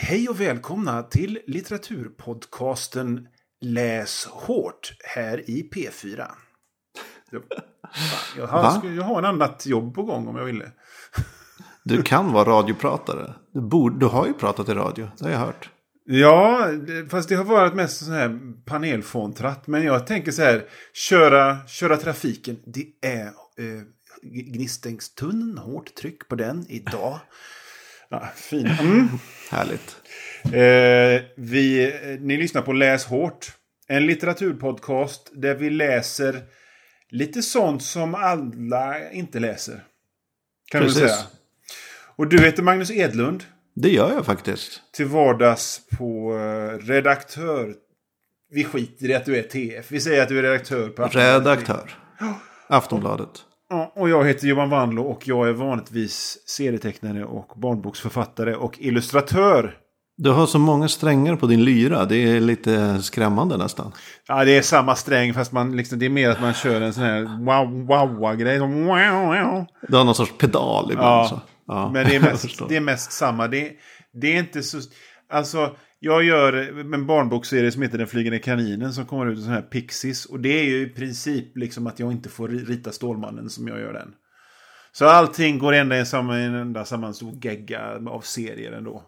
Hej och välkomna till litteraturpodcasten Läs hårt här i P4. Jag, jag, har, jag har en annat jobb på gång om jag ville. Du kan vara radiopratare. Du, borde, du har ju pratat i radio, det har jag hört. Ja, fast det har varit mest sån här panelfåntratt. Men jag tänker så här, köra, köra trafiken. Det är eh, Gnistängstunneln, hårt tryck på den idag. Ja, fin. Mm. Härligt. Eh, vi, ni lyssnar på Läs hårt. En litteraturpodcast där vi läser lite sånt som alla inte läser. Kan Precis. säga. Och du heter Magnus Edlund. Det gör jag faktiskt. Till vardags på eh, redaktör. Vi skiter i att du är TF. Vi säger att du är redaktör på Aftonbladet. Redaktör. Aftonbladet. Ja, och jag heter Johan Wanlo och jag är vanligtvis serietecknare och barnboksförfattare och illustratör. Du har så många strängar på din lyra. Det är lite skrämmande nästan. Ja, det är samma sträng fast man liksom, det är mer att man kör en sån här wow, wow. Du har någon sorts pedal ibland. Ja, så. ja Men det är, mest, det är mest samma. Det, det är inte så... Alltså, jag gör en barnbokserie som heter Den flygande kaninen som kommer ut i sån här Pixies. Och det är ju i princip liksom att jag inte får rita Stålmannen som jag gör den. Så allting går ända i samma, en enda samma stor gegga av serier ändå.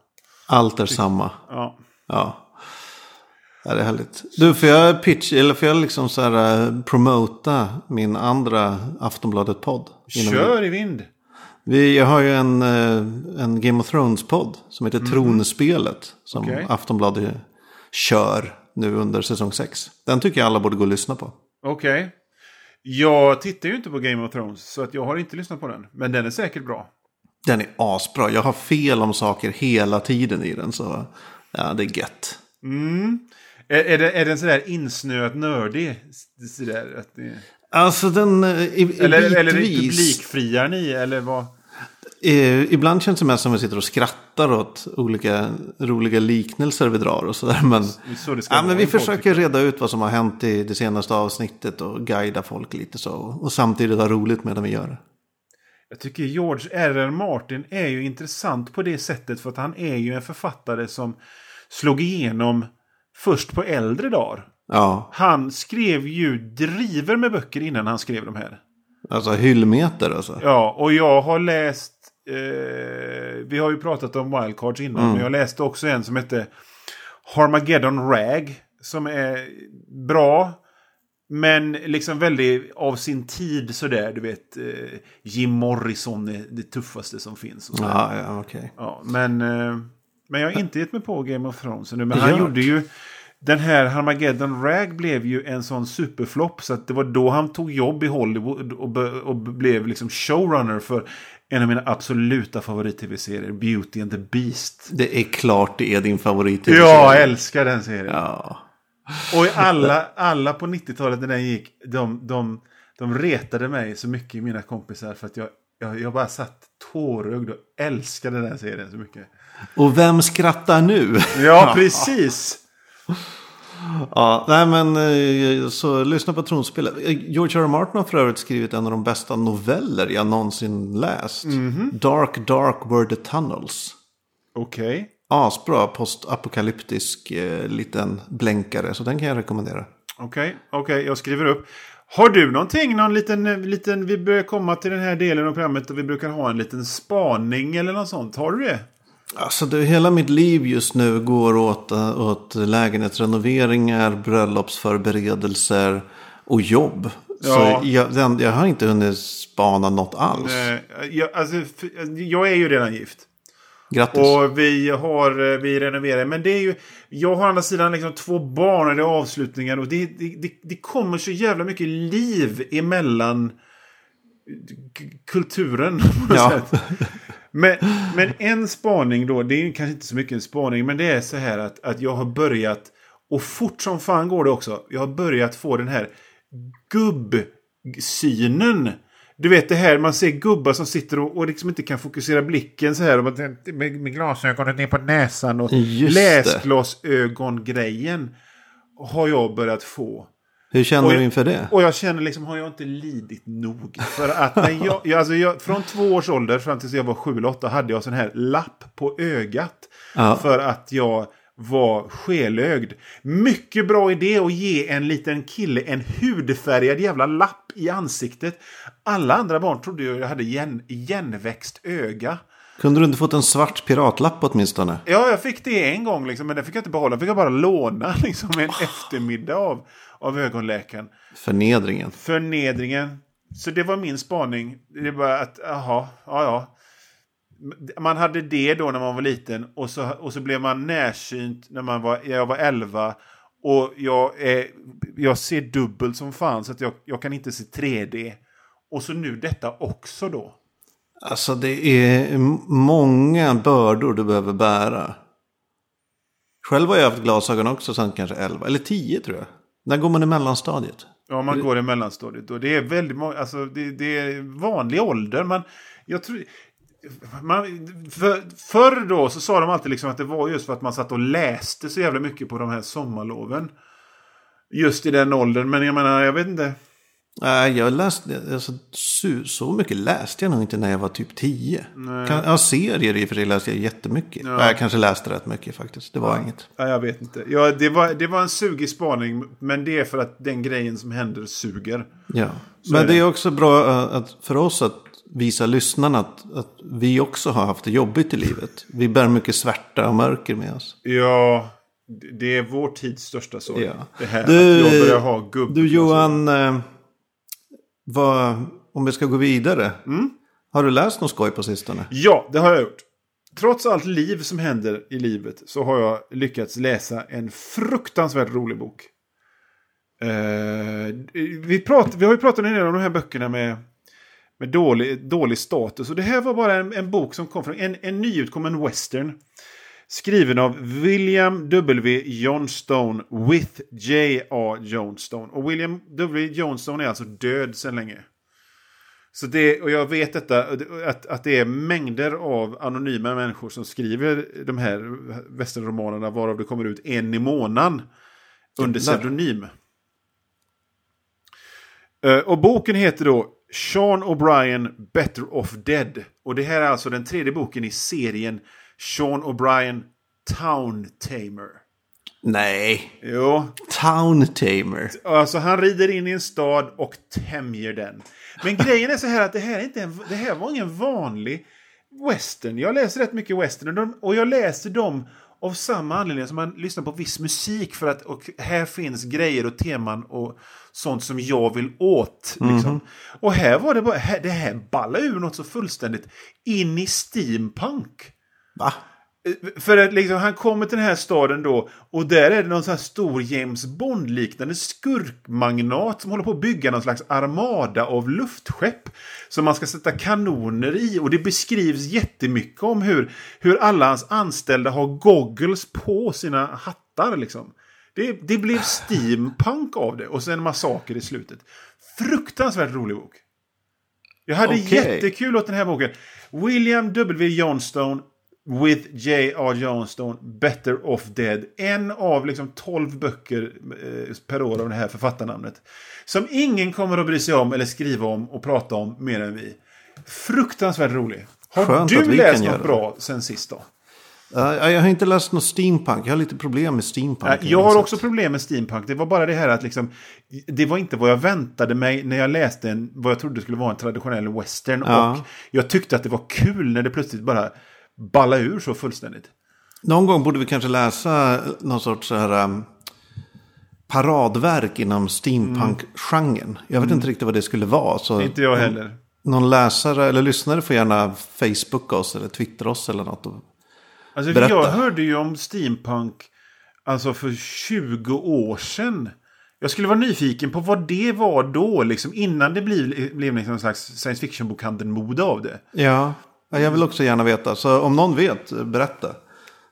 Allt är samma. Ja. Ja. ja, det är härligt. Du, får jag pitch, eller får jag liksom så här eh, promota min andra Aftonbladet-podd? Kör i vind! Vi, jag har ju en, eh, en Game of Thrones-podd som heter Tronspelet. Som Okej. Aftonbladet kör nu under säsong 6. Den tycker jag alla borde gå och lyssna på. Okej. Jag tittar ju inte på Game of Thrones så att jag har inte lyssnat på den. Men den är säkert bra. Den är asbra. Jag har fel om saker hela tiden i den. Så ja, det är gött. Är, är, det, är den sådär insnöat nördig? Sådär, att det... Alltså den... eh, I, Eller, eller bitvis- publikfriar ni? Eller vad? Eh, ibland känns det mest som att vi sitter och skrattar åt olika roliga liknelser vi drar och sådär. Men, så ja, men vi försöker reda ut vad som har hänt i det senaste avsnittet och guida folk lite så. Och samtidigt ha roligt medan vi gör det. Jag tycker George R.R. Martin är ju intressant på det sättet. För att han är ju en författare som slog igenom först på äldre dagar. Ja, Han skrev ju driver med böcker innan han skrev de här. alltså hyllmeter alltså. Ja, och jag har läst... Eh, vi har ju pratat om wildcards innan. Men jag läste också en som hette Harmageddon Rag. Som är bra. Men liksom väldigt av sin tid sådär. Du vet, eh, Jim Morrison är det tuffaste som finns. Och sådär. Ja, ja okej. Ja, men, eh, men jag har inte gett mig på Game of Thrones nu. Men han gjorde ju... Den här Harmageddon Rag blev ju en sån superflopp. Så att det var då han tog jobb i Hollywood och, be, och blev liksom showrunner för en av mina absoluta favorit-tv-serier. Beauty and the Beast. Det är klart det är din favorit. Jag älskar den serien. Ja. Och alla, alla på 90-talet när den gick, de, de, de retade mig så mycket, mina kompisar. För att jag, jag, jag bara satt tårögd och älskade den serien så mycket. Och vem skrattar nu? Ja, precis. Ja, nej men eh, så lyssna på tronspelet. Eh, George R. R. Martin har för övrigt skrivit en av de bästa noveller jag någonsin läst. Dark, dark were the tunnels. Okej. Asbra postapokalyptisk eh, liten blänkare, så den kan jag rekommendera. Okej, okej, jag skriver upp. Har du någonting, någon liten, liten, vi börjar komma till den här delen av programmet där vi brukar ha en liten spaning eller något sånt. Har du det? Alltså det, hela mitt liv just nu går åt, eh, åt lägenhetsrenoveringar, bröllopsförberedelser och jobb. Ja. Så jag, jag har inte hunnit spana något alls. Jag, alltså, jag är ju redan gift. Grattis. Och vi har, eh, vi renoverar. Men det är ju, jag har å andra sidan liksom två barn och det är avslutningar. Och det, det, det, kommer så jävla mycket liv emellan kulturen. På något Ja. sätt. Men, men en spaning då, det är kanske inte så mycket en spaning, men det är så här att, att jag har börjat, och fort som fan går det också, jag har börjat få den här gubbsynen. Du vet det här, man ser gubbar som sitter och, och liksom inte kan fokusera blicken så här. Och med, med glasögonen ner på näsan och läsglasögon-grejen har jag börjat få. Hur känner Och du jag- inför det? Och jag känner liksom, har jag inte lidit nog? För att när jag, jag, alltså jag, från två års ålder fram tills jag var sju eller åtta hade jag sån här lapp på ögat. Ja. För att jag var skelögd. Mycket bra idé att ge en liten kille en hudfärgad jävla lapp i ansiktet. Alla andra barn trodde jag hade igen, igenväxt öga. Kunde du inte fått en svart piratlapp åtminstone? Ja, jag fick det en gång, liksom, men den fick jag inte behålla. Den fick jag bara låna liksom, en eftermiddag av, av ögonläkaren. Förnedringen. Förnedringen. Så det var min spaning. Det var att, jaha, ja ja. Man hade det då när man var liten och så, och så blev man närsynt när man var, jag var 11. Och jag, är, jag ser dubbelt som fan så att jag, jag kan inte se 3D. Och så nu detta också då. Alltså det är många bördor du behöver bära. Själv har jag haft glasögon också sen kanske 11 eller 10 tror jag. När går man i mellanstadiet? Ja, man går i mellanstadiet. Och det är väldigt många, alltså det, det är vanlig ålder. Man, jag tror, man, för, förr då så sa de alltid liksom att det var just för att man satt och läste så jävla mycket på de här sommarloven. Just i den åldern. Men jag menar, jag vet inte. Nej, jag läste, alltså, så, mycket läste jag nog inte när jag var typ 10. Kan, ja, serier i och för sig läste jag jättemycket. Ja. Jag kanske läste rätt mycket faktiskt. Det var inget. Ja, jag vet inte. Ja, det, var, det var en sugig spaning. Men det är för att den grejen som händer suger. Ja. Så Men är det det. är också bra äh, att, för oss att visa lyssnarna att, att vi också har haft det jobbigt i livet. Vi bär mycket svärta och mörker med oss. Ja, det är vår tids största sorg. Ja. Det här Du- att jag börjar ha gubb. Du Johan, eh, vad, om vi ska gå vidare. Mm. Har du läst något skoj på sistone? Ja, det har jag gjort. Trots allt liv som händer i livet så har jag lyckats läsa en fruktansvärt rolig bok. Eh, vi, prat, vi har ju pratat en del om de här böckerna med, med dålig, dålig status. Och det här var bara en, en bok som kom från en, en nyutkommen western. Skriven av William W. Johnstone with J.R. Johnstone. Och William W. Johnstone är alltså död sedan länge. Så det, och jag vet detta, att, att det är mängder av anonyma människor som skriver de här västernromanerna varav det kommer ut en i månaden under pseudonym. Eh, Och boken heter då Sean O'Brien Better Off Dead. Och det här är alltså den tredje boken i serien Sean O'Brien Town Tamer. Nej. Jo, Town Tamer. Alltså han rider in i en stad och tämjer den. Men grejen är så här att det här, är inte en, det här var ingen vanlig western. Jag läser rätt mycket western och, de, och jag läser dem av samma anledning som man lyssnar på viss musik för att och här finns grejer och teman och sånt som jag vill åt. Liksom. Och här var det bara, här, det här ballade ur något så fullständigt in i steampunk. Va? För att liksom, han kommer till den här staden då och där är det någon sån här stor James Bond-liknande skurkmagnat som håller på att bygga någon slags armada av luftskepp som man ska sätta kanoner i. Och det beskrivs jättemycket om hur, hur alla hans anställda har goggles på sina hattar. Liksom. Det, det blev steampunk av det och sen en massaker i slutet. Fruktansvärt rolig bok. Jag hade Okej. jättekul åt den här boken. William W. Johnstone with J.R. Johnstone, Better Off Dead. En av liksom 12 böcker eh, per år av det här författarnamnet. Som ingen kommer att bry sig om eller skriva om och prata om mer än vi. Fruktansvärt rolig. Har Skönt du läst något bra sen sist då? Ja, jag har inte läst något steampunk. Jag har lite problem med steampunk. Nej, Jag har också problem med steampunk. Det var bara det här att liksom, det var inte vad jag väntade mig när jag läste en, vad jag trodde skulle vara en traditionell western. Ja. Och jag tyckte att det var kul när det plötsligt bara ballade ur så fullständigt. Någon gång borde vi kanske läsa någon sorts så här, um, paradverk inom steampunk-genren. Jag vet inte riktigt vad det skulle vara. Så Inte jag heller. någon läsare eller lyssnare får gärna Facebooka oss eller twittra oss eller något. Alltså, Berätta. jag hörde ju om steampunk alltså för 20 år sedan. Jag skulle vara nyfiken på vad det var då, liksom, innan det blev, blev liksom en slags science fiction-bokhandeln-mode av det. Ja, jag vill också gärna veta. Så om någon vet, berätta.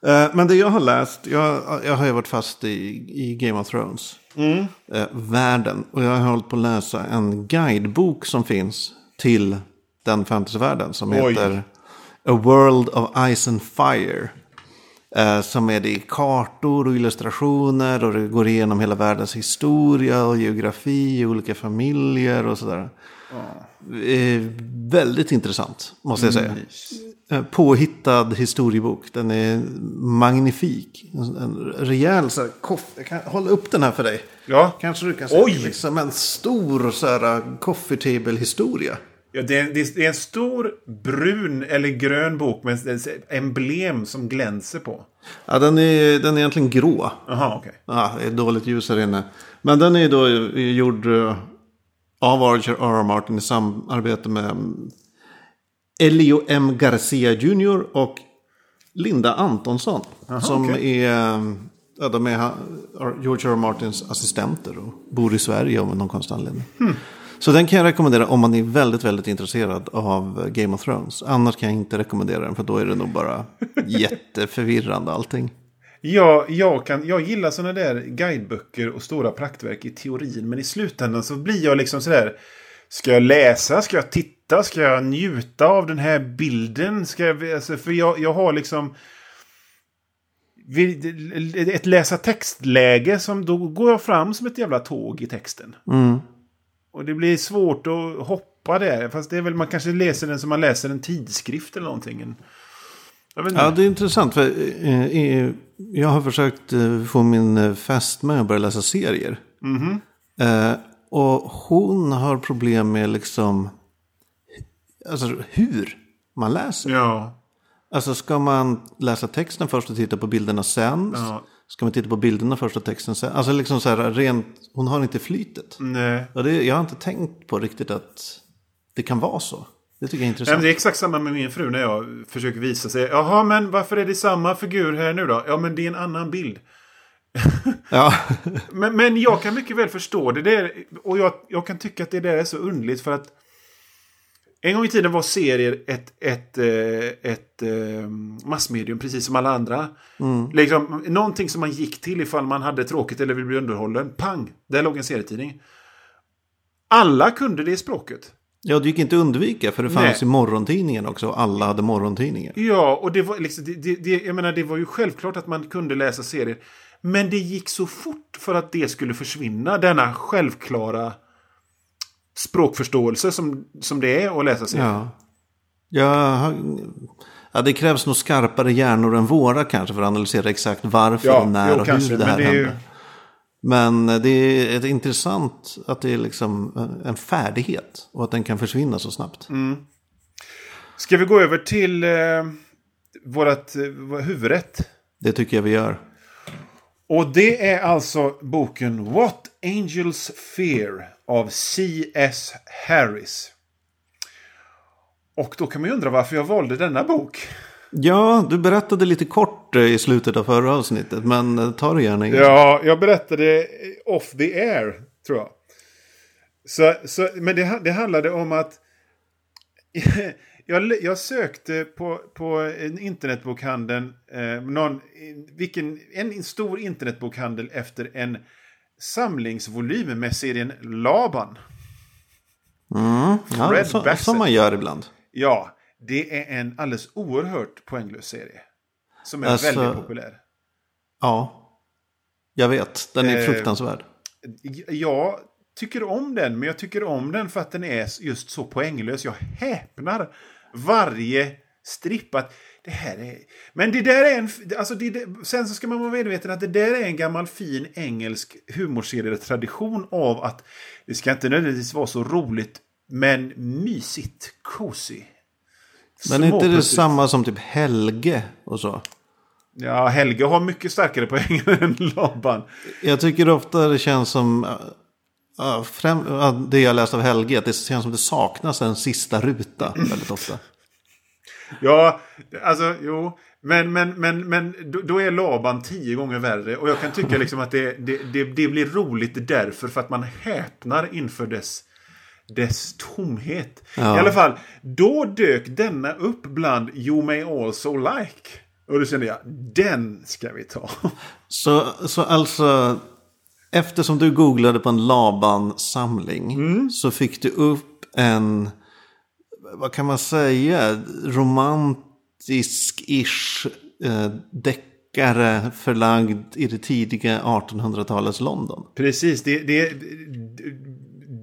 Eh, Men det jag har läst, jag, jag har ju varit fast i, i Game of Thrones. Eh, världen. Och jag har hållit på att läsa en guidebok som finns till den fantasyvärlden. Som Oj. heter A World of Ice and Fire. Eh, som är det i kartor och illustrationer och det går igenom hela världens historia och geografi, olika familjer och sådär. Eh, väldigt intressant, måste jag säga. Eh, Påhittad historiebok. Den är magnifik. En en rejäl så här, koff... Jag kan hålla upp den här för dig. Ja. Kanske du kan se. Oj! Liksom en stor så här, coffee table historia. Ja, det, är, det är en stor brun eller grön bok med emblem som glänser på. Ja, den är, den är egentligen grå. Jaha, okej. Ja, det är dåligt ljus här inne. Men den är då gjord eh, av Archer R. R. Martin i samarbete med mm, Elio M. Garcia Jr. och Linda Antonsson. som okej. är, ja, de är George R. R. Martins assistenter och bor i Sverige av någon konstig anledning. Så den kan jag rekommendera om man är väldigt, väldigt intresserad av Game of Thrones. Annars kan jag inte rekommendera den för då är det nog bara jätteförvirrande allting. Ja, jag, kan, jag gillar sådana där guideböcker och stora praktverk i teorin. Men i slutändan så blir jag liksom sådär. Ska jag läsa? Ska jag titta? Ska jag njuta av den här bilden? Ska jag, alltså, för jag, jag har liksom... Ett läsa textläge som då går jag fram som ett jävla tåg i texten. Mm. Och det blir svårt att hoppa där. Fast det är väl man kanske läser den som man läser en tidskrift eller någonting. En- Jag vet inte. Ja, det är intressant. För, eh, eh, jag har försökt eh, få min fästmö att börja läsa serier. Eh, och hon har problem med liksom, alltså hur man läser. ja. Alltså ska man läsa texten först och titta på bilderna sen? Ja. Ska man titta på bilderna först och texten sen? Alltså liksom så här rent, hon har inte flytet. Nej. Och det, jag har inte tänkt på riktigt att det kan vara så. Det tycker jag är intressant. men det är exakt samma med min fru när jag försöker visa sig. Jaha, men varför är det samma figur här nu då? Ja, men det är en annan bild. Ja. Men, men jag kan mycket väl förstå det där. Och jag, jag kan tycka att det där är så underligt för att en gång i tiden var serier ett, ett, eh, ett eh, massmedium precis som alla andra. Liksom, någonting som man gick till ifall man hade tråkigt eller ville bli underhållen. Pang! Där låg en serietidning. Alla kunde det språket. Ja, det gick inte att undvika för det fanns Nej. i morgontidningen också. och Alla hade morgontidningen. Ja, och det var liksom, det, det, det, jag menar, det var ju självklart att man kunde läsa serier. Men det gick så fort för att det skulle försvinna, denna självklara språkförståelse som, som det är att läsa serier. Ja. Ja, ja, det krävs nog skarpare hjärnor än våra kanske för att analysera exakt varför Ja, när och hur det här ju- hände. Men det är intressant att det är liksom en färdighet och att den kan försvinna så snabbt. Mm. Ska vi gå över till eh, vårat eh, huvudrätt? Det tycker jag vi gör. Och det är alltså boken What Angels Fear av C.S. Harris. Och då kan man ju undra varför jag valde denna bok. Ja, du berättade lite kort eh, i slutet av förra avsnittet, men eh, ta det gärna igen. Ja, jag berättade off the air, tror jag. Så, så, men det, det handlade om att jag, jag sökte på, på en internetbokhandeln, eh, någon, vilken, en stor internetbokhandel efter en samlingsvolym med serien Laban. Ja, Fred så, som man gör ibland. Ja, det är en alldeles oerhört poänglös serie. Som är Alltså- väldigt populär. Ja, jag vet. Den är Eh, fruktansvärd. Jag tycker om den, men jag tycker om den för att den är just så poänglös. Jag häpnar varje strippat. Det här är... Men det där är en... Alltså det, sen så ska man vara medveten att det där är en gammal fin engelsk humorserietradition av att det ska inte nödvändigtvis vara så roligt, men mysigt, cozy. Men är inte det samma som typ Helge och så? Ja, Helge har mycket starkare poäng än Laban. Jag tycker ofta det känns som, äh, äh, främ, äh, det jag läst av Helge, att det känns som det saknas en sista ruta väldigt ofta. Ja, alltså jo. Men, men, men, men då, då är Laban tio gånger värre. Och jag kan tycka liksom att det, det, det, det blir roligt därför. För att man häpnar inför dess, dess tomhet. Ja. I alla fall, då dök denna upp bland You May Also Like. Och då kände jag, den ska vi ta. Så, så alltså, eftersom du googlade på en Laban-samling Mm. så fick du upp en, vad kan man säga, romantisk-ish eh, deckare förlagd i det tidiga 1800-talets London. Precis, det, det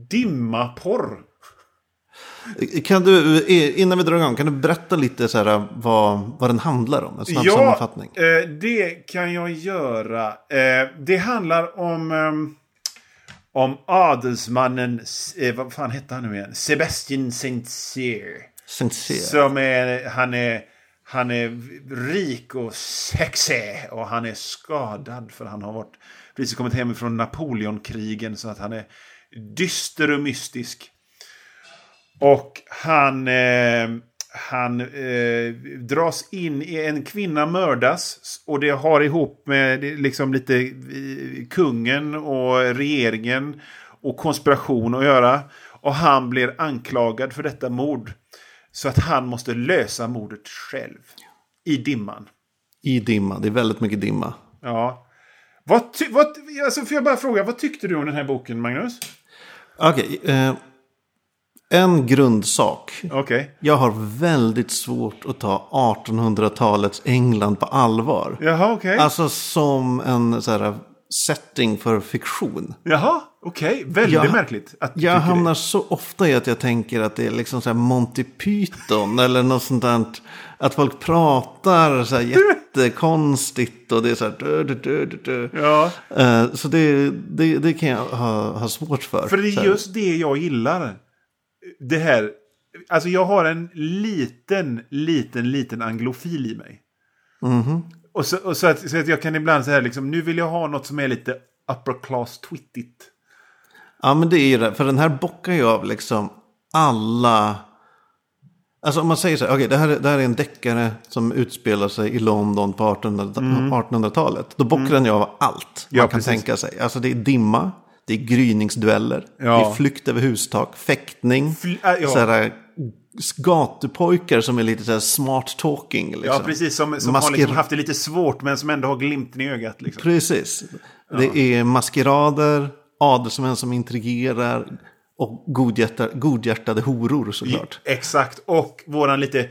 dimmaporr. Kan du, eh, innan vi drar igång, kan du berätta lite så här, vad, vad den handlar om? En snabb Ja, sammanfattning. eh, det kan jag göra. Eh, det handlar om, ehm, om adelsmannen, eh, vad fan hette han nu igen? Sebastian Saint-Cyr. Sincere. Som är, han är, han är rik och sexig och han är skadad för han har varit, precis kommit hem från Napoleonkrigen så att han är dyster och mystisk. Och han, eh, han eh, dras in i en kvinna mördas och det har ihop med liksom lite eh, kungen och regeringen och konspiration att göra. Och han blir anklagad för detta mord. Så att han måste lösa mordet själv. I dimman. I dimma, det är väldigt mycket dimma. Ja. Vad, vad, alltså får jag bara fråga, vad tyckte du om den här boken, Magnus? Okej, eh, en grundsak. Okej. Jag har väldigt svårt att ta 1800-talets England på allvar. Jaha, okej. Alltså som en så här, setting för fiktion. Jaha, okej. Väldigt Jag- märkligt att Jag hamnar det. så ofta i att jag tänker att det är liksom så här Monty Python eller något sånt där. Att folk pratar så här jättekonstigt och det är så här. Dö, dö, dö. Ja, Eh, Så det, det, det kan jag ha, ha svårt för. för det är just det jag gillar. Det här. Alltså jag har en liten, liten, liten anglofil i mig. Mhm. Och, så, och så, att, så att jag kan ibland säga liksom, nu vill jag ha något som är lite upper class twittigt. Ja men det är ju det. För den här bockar ju av liksom alla. Alltså om man säger så här. Okej det, här, är- det här är en deckare som utspelar sig i London på 1800 1800-talet. Då bockar den ju av allt Mm. Ja, man kan precis. tänka sig. Alltså det är dimma. Det är gryningsdueller. Ja. Det är flykt över hustak. Fäktning. Fl- äh, ja. så här, gatupojkar som är lite så smart talking. Liksom. Ja, precis. Som, som har Masker- liksom haft det lite svårt men som ändå har glimten i ögat. Liksom. Precis. Det är maskerader, adelsmän som intrigerar och godhjärta, godhjärtade horor såklart. Exakt. Och våran lite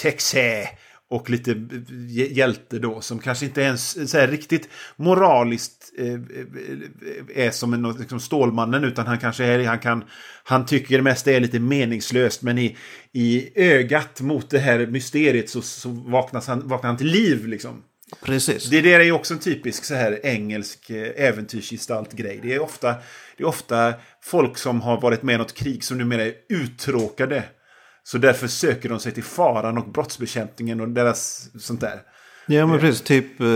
sexy och lite hj- hjälte då som kanske inte ens så här, riktigt moraliskt eh, eh, är som en, liksom Stålmannen utan han kanske är, han kan han tycker det är lite meningslöst men i, i ögat mot det här mysteriet så, så vaknas han, vaknar han till liv liksom. Precis. Det där är ju också en typisk så här engelsk eh, äventyrsgestalt-grej. Det är, ofta, det är ofta folk som har varit med i något krig som numera är uttråkade. Så därför söker de sig till faran och brottsbekämpningen och deras sånt där. Ja, men precis. Typ eh,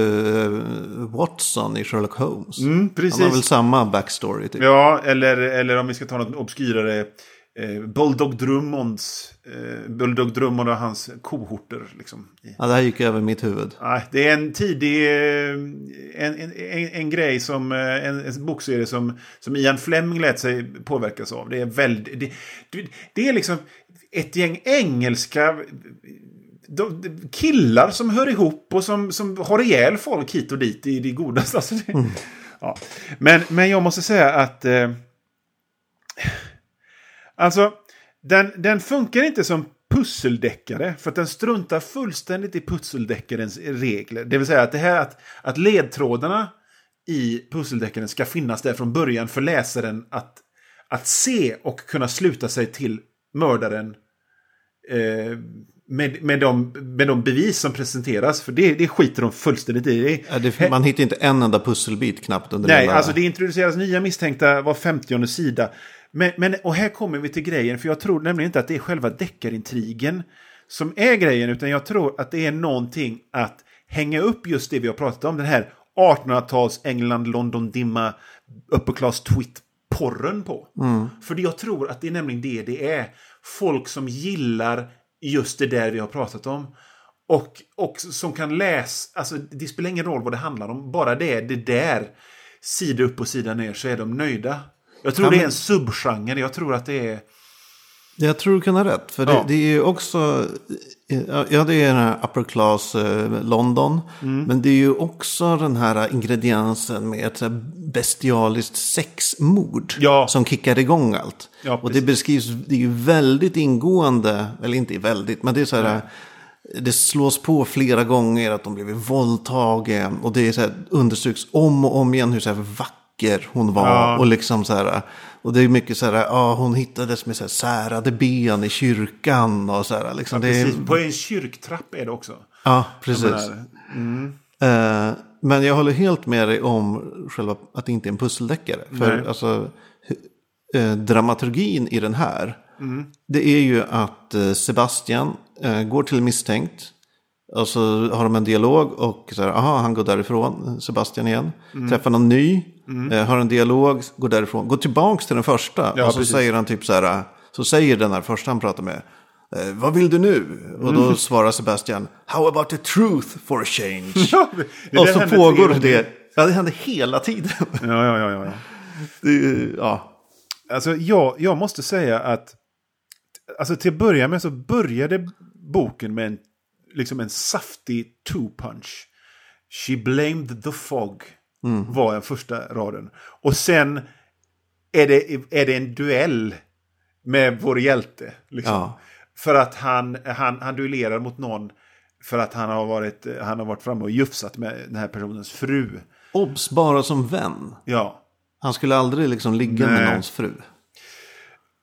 Watson i Sherlock Holmes. Mm, Han har precis. väl samma backstory. Typ. Ja, eller, eller om vi ska ta något obskyrare. Eh, Bulldog Drummonds. Eh, Bulldog Drummond och hans kohorter. Liksom, Ja, det här gick över mitt huvud. Nej, det är en tidig eh, en, en, en, en grej som eh, en, en bokserie som, som Ian Fleming lät sig påverkas av. Det är väldigt det, det, det är liksom ett gäng engelska de, de, killar som hör ihop och som, som har ihjäl folk hit och dit i det godaste. Alltså det, ja. men, men jag måste säga att eh, Alltså, den, den funkar inte som pusseldeckare för att den struntar fullständigt i pusseldeckarens regler. Det vill säga att det här att, att ledtrådarna i pusseldeckaren ska finnas där från början för läsaren att, att se och kunna sluta sig till mördaren eh, med, med, de, med de bevis som presenteras. För det, det skiter de fullständigt i. Ja, det, man hittar inte en enda pusselbit knappt under Nej, hela... alltså det introduceras nya misstänkta var 50 sida. Men, men, och här kommer vi till grejen, för jag tror nämligen inte att det är själva deckarintrigen som är grejen, utan jag tror att det är någonting att hänga upp just det vi har pratat om, den här 1800-tals England, London, dimma, upper class twit porren på. För det jag tror att det är nämligen det det är. Folk som gillar just det där vi har pratat om. Och, och som kan läsa, alltså det spelar ingen roll vad det handlar om, bara det är det där, sida upp och sida ner, så är de nöjda. Jag tror Ja, det är men- en subgenre, jag tror att det är... Jag tror du kan ha rätt. För det, Ja. det är ju också... Ja, det är den här upper class eh, London. Mm. Men det är ju också den här ingrediensen med ett bestialiskt sexmord. Ja. Som kickar igång allt. Ja, och det beskrivs, det är ju väldigt ingående. Eller inte väldigt, men det är så här... det slås på flera gånger att de blivit våldtagen. Och det är så här, understryks om och om igen hur så här vacker hon var. Ja. Och liksom så här, och det är mycket så här, ja hon hittades med så här särade ben i kyrkan. Och så här, liksom, är, Precis, på en kyrktrapp är det också. ja, precis. Menar, Eh, men jag håller helt med dig om själva att det inte är en pusseldeckare. För Nej. alltså, eh, dramaturgin i den här, det är ju att eh, Sebastian går till misstänkt. Och så har de en dialog och så här, aha, han går därifrån, Sebastian igen. Träffar någon ny, eh, har en dialog, går därifrån. Går tillbaks till den första. Ja, och så precis. säger han typ så här, så säger den här första han pratar med. Eh, vad vill du nu? Och då svarar Sebastian, how about the truth for a change? Ja, det och så pågår det. Ja, det händer hela tiden. Ja, ja, ja, ja. Det, ja. Alltså, jag, jag måste säga att... Alltså till att börja med så började boken med en, liksom en saftig two-punch. She blamed the fog. Var den första raden. Och sen är det, är det en duell med vår hjälte. Liksom. Ja. För att han, han, han duellerar mot någon för att han har varit, han har varit framme och jufsat med den här personens fru. Obs bara som vän. Ja. Han skulle aldrig liksom ligga Nej. med någons fru.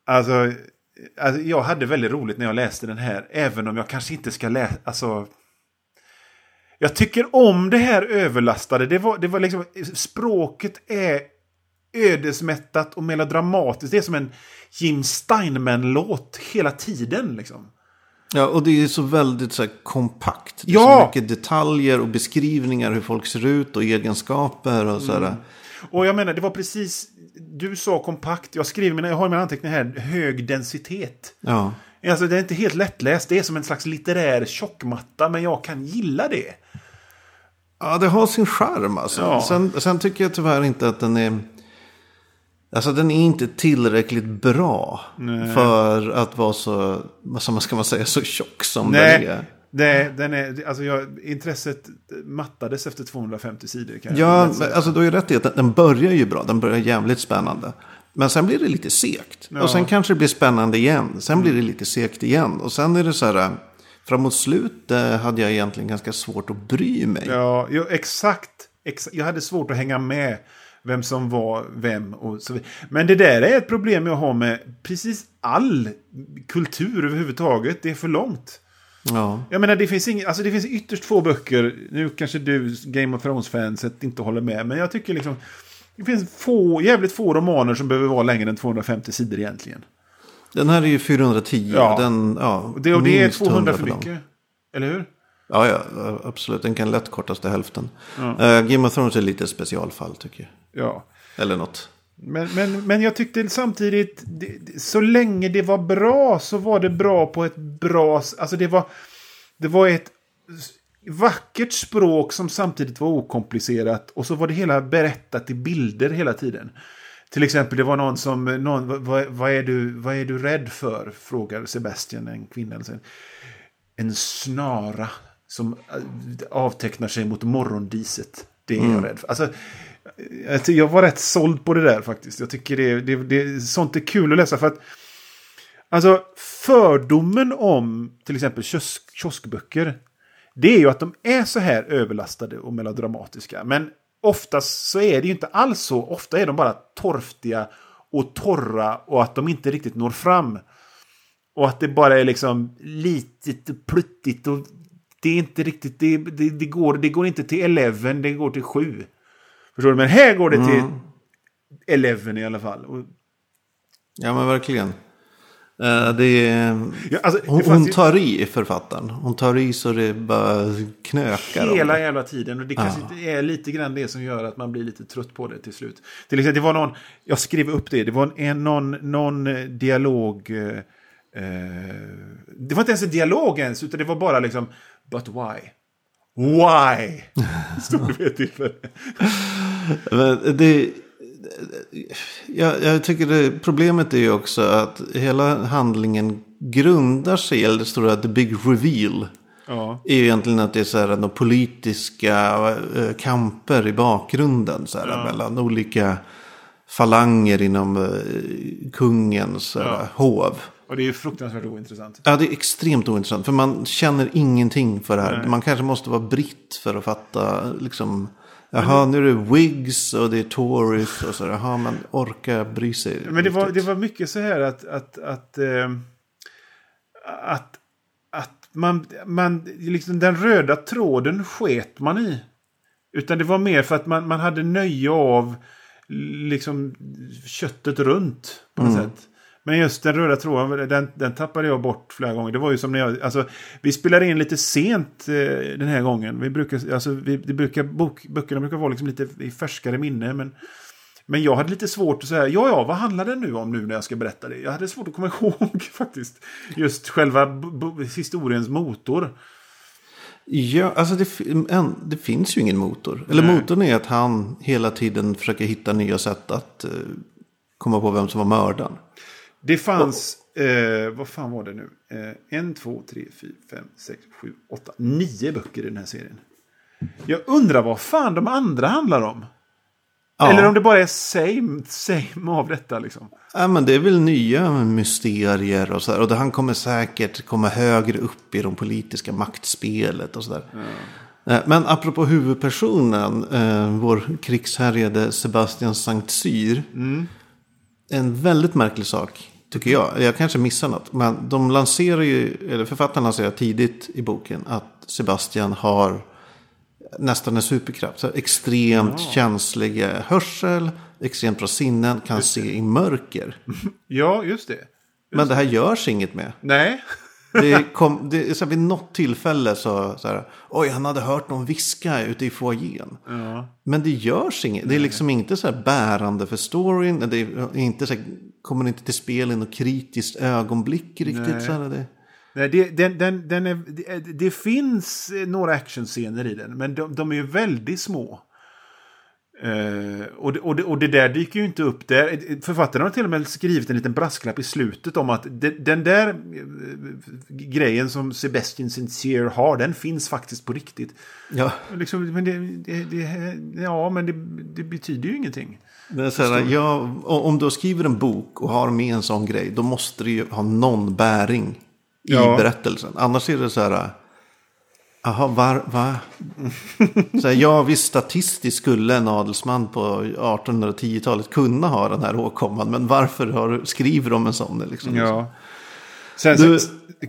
Alltså, alltså, jag hade väldigt roligt när jag läste den här, även om jag kanske inte ska läsa, alltså... Jag tycker om det här överlastade, det var, det var liksom, språket är ödesmättat och melodramatiskt. Det är som en Jim Steinman-låt hela tiden liksom. Ja, och det är så väldigt så här, kompakt. Det är Ja! så mycket detaljer och beskrivningar hur folk ser ut och egenskaper och så här. Och jag menar, det var precis, du sa kompakt, jag skriver mina, jag har mina anteckningar här, hög densitet. Ja. Alltså det är inte helt lättläst, det är som en slags litterär tjockmatta, men jag kan gilla det. ja, det har sin charm alltså. Ja. Sen, sen tycker jag tyvärr inte att den är... Alltså den är inte tillräckligt bra för att vara så, vad ska man- säga, så tjock som den Nej, är. det, den är, alltså jag, intresset mattades efter 250 sidor. Kan Ja, jag alltså du har ju rätt i att den- den börjar ju bra. Den börjar jävligt spännande. Men sen blir det lite segt. Och sen kanske det blir spännande igen. Sen blir det lite segt igen. Och sen är det så här. Framåt slutet hade jag egentligen ganska svårt att bry mig. Ja, jo, exakt, exa- Jag hade svårt att hänga med vem som var vem och så vidare. Men det där är ett problem jag har med precis all kultur överhuvudtaget. Det är för långt. Ja. Jag menar, det finns, ing, alltså, det finns ytterst få böcker. Nu kanske du, Game of Thrones-fanset, inte håller med. Men jag tycker liksom... Det finns få, jävligt få romaner som behöver vara längre än 250 sidor egentligen. Den här är ju 410. Ja. Den, ja, det, och det är minst 200 för 100 lång. mycket. Eller hur? Ja, ja, absolut. Den kan lätt kortas till hälften. Eh, Game of Thrones är lite specialfall tycker jag. Ja. Eller något. Men, men, men jag tyckte samtidigt, det, så länge det var bra så var det bra på ett bra... Alltså det var, det var ett vackert språk som samtidigt var okomplicerat. Och så var det hela berättat i bilder hela tiden. Till exempel det var någon som, någon, vad- vad, är, du, vad är du rädd för? Frågar Sebastian, en kvinna. Alltså, En snara som äh, avtecknar sig mot morgondiset. Det är jag rädd för. Alltså, jag, ty- jag var rätt såld på det där faktiskt. Jag tycker det, det, det, sånt är kul att läsa för att Alltså fördomen om till exempel kiosk, kioskböcker det är ju att de är så här överlastade och melodramatiska. Men oftast så är det ju inte alls så. Ofta är de bara torftiga och torra och att de inte riktigt når fram. Och att det bara är liksom litet och pluttigt och det är inte riktigt, det, det, det, går, det går inte till 11, det går till 7. Förstår du? Men här går det till 11 i alla fall. Ja, men verkligen. Eh, det är... ja, alltså, det Hon, hon ju- tar i författaren. Hon tar i så det bara knökar. om Hela det. jävla tiden. Och det kanske är lite grann det som gör att man blir lite trött på det till slut. Till exempel, det var någon, jag skrev upp det, det var en, någon, någon eh, dialog. Eh, eh, det var inte ens en dialog ens, utan det var bara liksom, but why? Why? Stod det vid ett tillfälle. Det, jag, jag tycker det, problemet är ju också att hela handlingen grundar sig, eller det stora the big reveal. Ja. är ju egentligen att det är så här, några politiska eh, kamper i bakgrunden. Så här, Mellan olika falanger inom eh, kungens eh, hov. Och det är ju fruktansvärt ointressant. Ja, det är extremt ointressant. För man känner ingenting för det här. Man kanske måste vara britt för att fatta liksom. Jaha, nu är det Whigs och det är Tories och så. Jaha, man orkar bry sig. Men det var, det var mycket så här att... att, att, eh, att, att man, man, liksom den röda tråden sket man i. Utan det var mer för att man, man hade nöje av liksom köttet runt på något sätt. Men just den röda tråden, den, den tappade jag bort flera gånger. Det var ju som när jag, alltså, vi spelade in lite sent eh, den här gången. Vi brukar, alltså, vi, det brukar, bok, böckerna brukar vara liksom lite i färskare minne. Men, men jag hade lite svårt att säga, ja, ja, vad handlar det nu om nu när jag ska berätta det? Jag hade svårt att komma ihåg faktiskt. Just själva historiens motor. Ja, alltså det, en, det finns ju ingen motor. Eller Nej. motorn är att han hela tiden försöker hitta nya sätt att eh, komma på vem som var mördaren. Det fanns, eh, vad fan var det nu? Eh, en, två, tre, fyra, fem, sex, sju, åtta, nio böcker i den här serien. Jag undrar vad fan de andra handlar om. Ja. Eller om det bara är same, same av detta liksom. Ja, men det är väl nya mysterier och så där. Och det, han kommer säkert komma högre upp i de politiska maktspelet och så där. Eh, Men apropå huvudpersonen, eh, vår krigshärjade Sebastian Sankt Cyr. En väldigt märklig sak, tycker jag. Jag kanske missar något. Men de lanserar ju, eller författaren lanserar tidigt i boken att Sebastian har nästan en superkraft. Så extremt känslig eh, hörsel, extremt bra sinnen, kan se i mörker. Ja, just det. Men det här görs inget med. Nej. Det kom, det, så här, vid något tillfälle så, så här, oj han hade hört någon viska ute i foajén. Men det görs inget. Det är liksom inte så här bärande för storyn. Det är inte så här, kommer inte till spel i något kritiskt ögonblick riktigt. Nej. Så här, det, Nej, det, den, den, den är, det, det finns eh, några actionscener i den, men de, de är ju väldigt små. Eh, och, det, och, det, och det där dyker ju inte upp där. Författaren har till och med skrivit en liten brasklapp i slutet om att de, den där eh, grejen som Sebastian Sincere har, den finns faktiskt på riktigt. ja, Liksom, men det, ja, men det, det betyder ju ingenting. Här, ja, om du skriver en bok och har med en sån grej. Då måste det ju ha någon bäring i Ja. berättelsen. Annars är det så här. Jaha, var, va? Så här, ja, visst statistiskt skulle en adelsman på 1810-talet kunna ha den här åkomman. Men varför har, skriver de en sån? Liksom? Ja. Sen Du-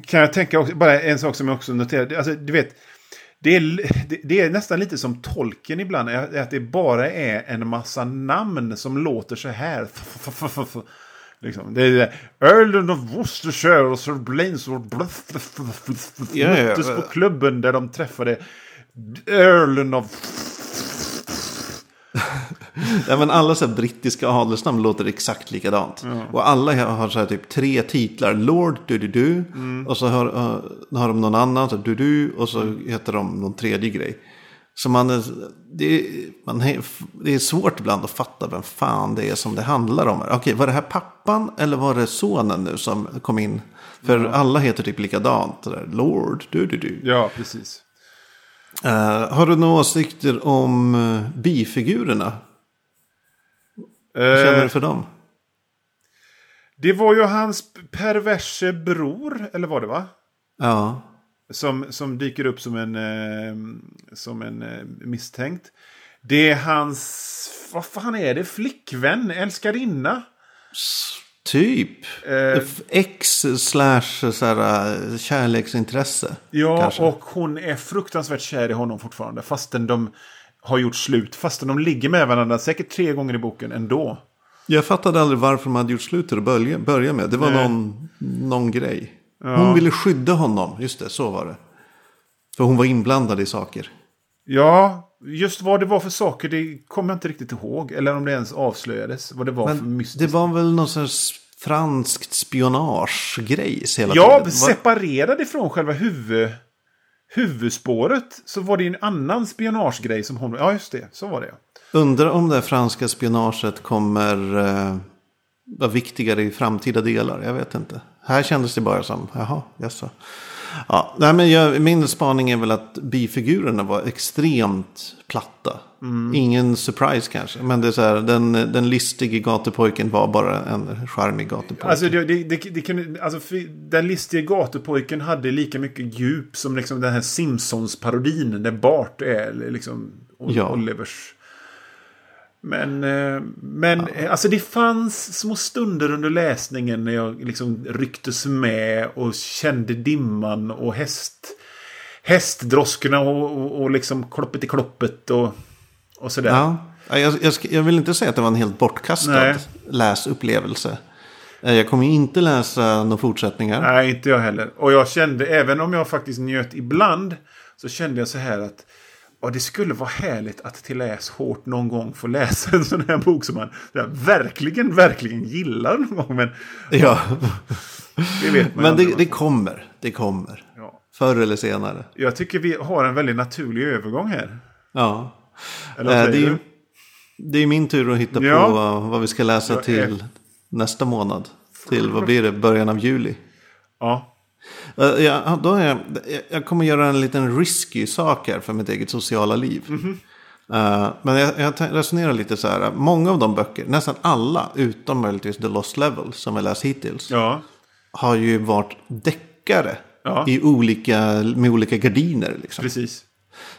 kan jag tänka också, bara en sak som jag också noterade. Alltså, du vet, det är, det, det är nästan lite som tolken ibland. Att det bara är en massa namn som låter så här. Liksom. Det är. Earlen of Worcestershire och Sir ja, möttes på klubben där de träffade Earlen of... Ja, men alla så brittiska adelsnamn låter exakt likadant. Och alla har så typ tre titlar. Lord du-du-du. Och så har, uh, har de någon annan. Så du-du. Och så heter de någon tredje grej. Så man, det, är- man, det är svårt ibland att fatta vem fan det är som det handlar om. Okej, var det här pappan eller var det sonen nu som kom in? För alla heter typ likadant. Där, Lord du-du-du. Ja, precis. Eh, har du några åsikter om uh, bifigurerna? Vad känner Eh, du för dem? det var ju hans perverse bror, eller var det va? Ja. Som, som dyker upp som en, eh, som en eh, misstänkt. Det är hans, vad fan är det, flickvän, älskarinna? Typ. Eh, Ex slash så här, äh, kärleksintresse. Ja, kanske. och hon är fruktansvärt kär i honom fortfarande. Fastän de har gjort slut. Fastän de ligger med varandra säkert tre gånger i boken ändå. Jag fattade aldrig varför de hade gjort slut till att börja, börja med. Det var Nej. någon, någon grej. Ja. Hon ville skydda honom. Just det, så var det. För hon var inblandad i saker. Ja, just vad det var för saker det kommer jag inte riktigt ihåg. Eller om det ens avslöjades vad det var för Men mystiskt. det var väl någon sorts franskt spionagegrejs hela Ja, tiden. Separerad ifrån själva huvud, huvudspåret så var det en annan spionagegrej som hon... Ja, just det. Så var det. Undrar om det franska spionaget kommer eh, vara viktigare i framtida delar. Jag vet inte. Här kändes det bara som, jaha, jaså. Ja, nej, men jag, min spaning är väl att bifigurerna var extremt platta. Mm. Ingen surprise kanske. Men det är så här, den, den listige gatupojken var bara en charmig gatupojke. Alltså, det, det, det, kunde, alltså den listiga gatupojken hade lika mycket djup som liksom den här Simpsons-parodin där Bart är liksom Ja. Olivers. Men, eh, men eh, alltså det fanns små stunder under läsningen när jag liksom rycktes med och kände dimman och häst, hästdroskorna och, och, och liksom kloppet i kloppet och, och sådär. Ja, Ja, jag, jag, jag vill inte säga att det var en helt bortkastad Nej. läsupplevelse. Eh, Jag kommer inte läsa några fortsättningar. Nej, inte jag heller. Och jag kände, även om jag faktiskt njöt ibland, så kände jag så här att ja, det skulle vara härligt att till läs hårt någon gång få läsa en sån här bok som man verkligen, verkligen gillar någon gång. Men Ja. det vet man Men det, det kommer. Det kommer. Ja. Förr eller senare. Jag tycker vi har en väldigt naturlig övergång här. Ja. Eller säger det, är, ju- det är min tur att hitta Ja. på vad, vad vi ska läsa till nästa månad. Till, vad blir det, början av juli. Ja. Eh, Ja, då är jag, jag kommer göra en liten risky sak här för mitt eget sociala liv. Mhm. Eh, men jag, jag resonerar lite så här. Många av de böcker, nästan alla, utom möjligtvis The Lost Level som jag läst hittills. Ja. Har ju varit deckare. Ja. I olika, med olika gardiner. Liksom. Precis.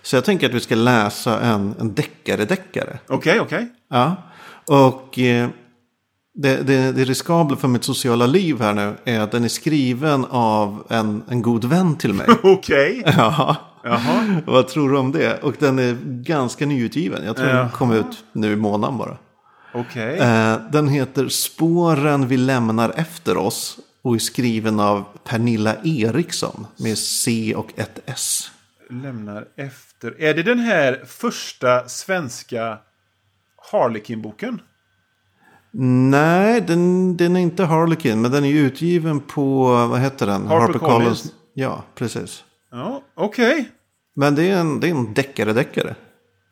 Så jag tänker att vi ska läsa en, en deckare-deckare. Okej, okej. Ja. Och eh, det, det, det riskabla för mitt sociala liv här nu är att den är skriven av en, en god vän till mig. Okej. ja. Jaha. Vad tror du om det? Och den är ganska nyutgiven. Jag tror den kom ut nu i månaden bara. Okej. Eh, den heter Spåren vi lämnar efter oss. Och är skriven av Pernilla Eriksson med C och ett S. Lämnar efter. Är det den här första svenska Harlequin-boken? Nej, den, den är inte Harlequin. Men den är utgiven på, vad heter den? HarperCollins. Ja, precis. Ja, okej. Men det är en, det är en deckare-deckare.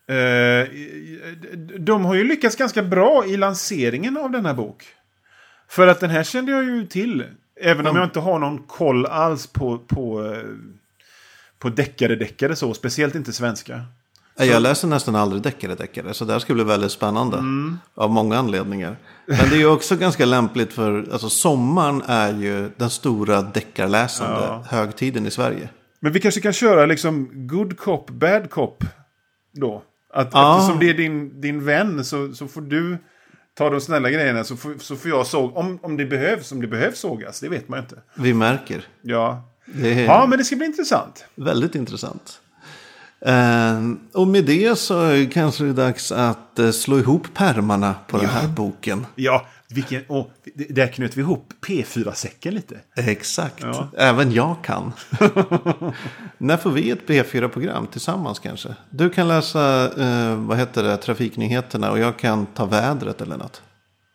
Eh, de har ju lyckats ganska bra i lanseringen av denna bok. För att den här kände jag ju till. Även om jag inte har någon koll alls på, på, eh, på deckare-deckare så. Speciellt inte svenska. Jag läser nästan aldrig deckare-deckare. Så det här ska bli väldigt spännande. Mm. Av många anledningar. Men det är ju också ganska lämpligt för, alltså sommaren är ju den stora deckarläsande Ja. högtiden i Sverige. Men vi kanske kan köra liksom good cop, bad cop. Då. Att, Ja. Eftersom det är din, din vän så, så får du ta de snälla grejerna. Så får, så får jag såg. Om, om det behövs, om det behövs sågas. Det vet man ju inte. Vi märker. Ja. Är Ja, men det ska bli intressant. väldigt intressant. Eh, och med det så kanske det är dags att eh, slå ihop pärmarna på den här boken. Ja, vilken, det- där knöt vi ihop P4-säcken lite. Exakt. Ja. Även jag kan. När får vi ett P4-program tillsammans kanske? Du kan läsa, eh, vad heter det, trafiknyheterna och jag kan ta vädret eller något.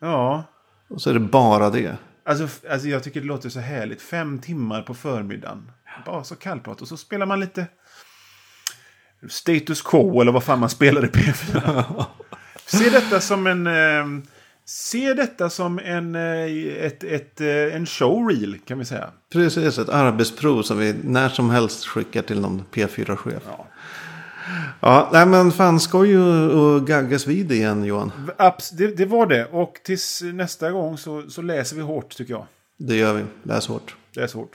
Ja, Och så är det bara det. alltså, alltså jag tycker det låter så härligt. Fem timmar på förmiddagen. Bara så kallprat. Och så spelar man lite status quo eller vad fan man spelar i P4. Se detta som en... Eh, se detta som en, eh, ett, ett, eh, en showreel kan vi säga. Precis, ett arbetsprov som vi när som helst skickar till någon P4-chef. Ja. Ja, nej men fan skoj ju gaggas vid igen Johan. Abs, det, det var det. Och tills nästa gång så, så läser vi hårt tycker jag. Det gör vi. Läs hårt. Läs hårt.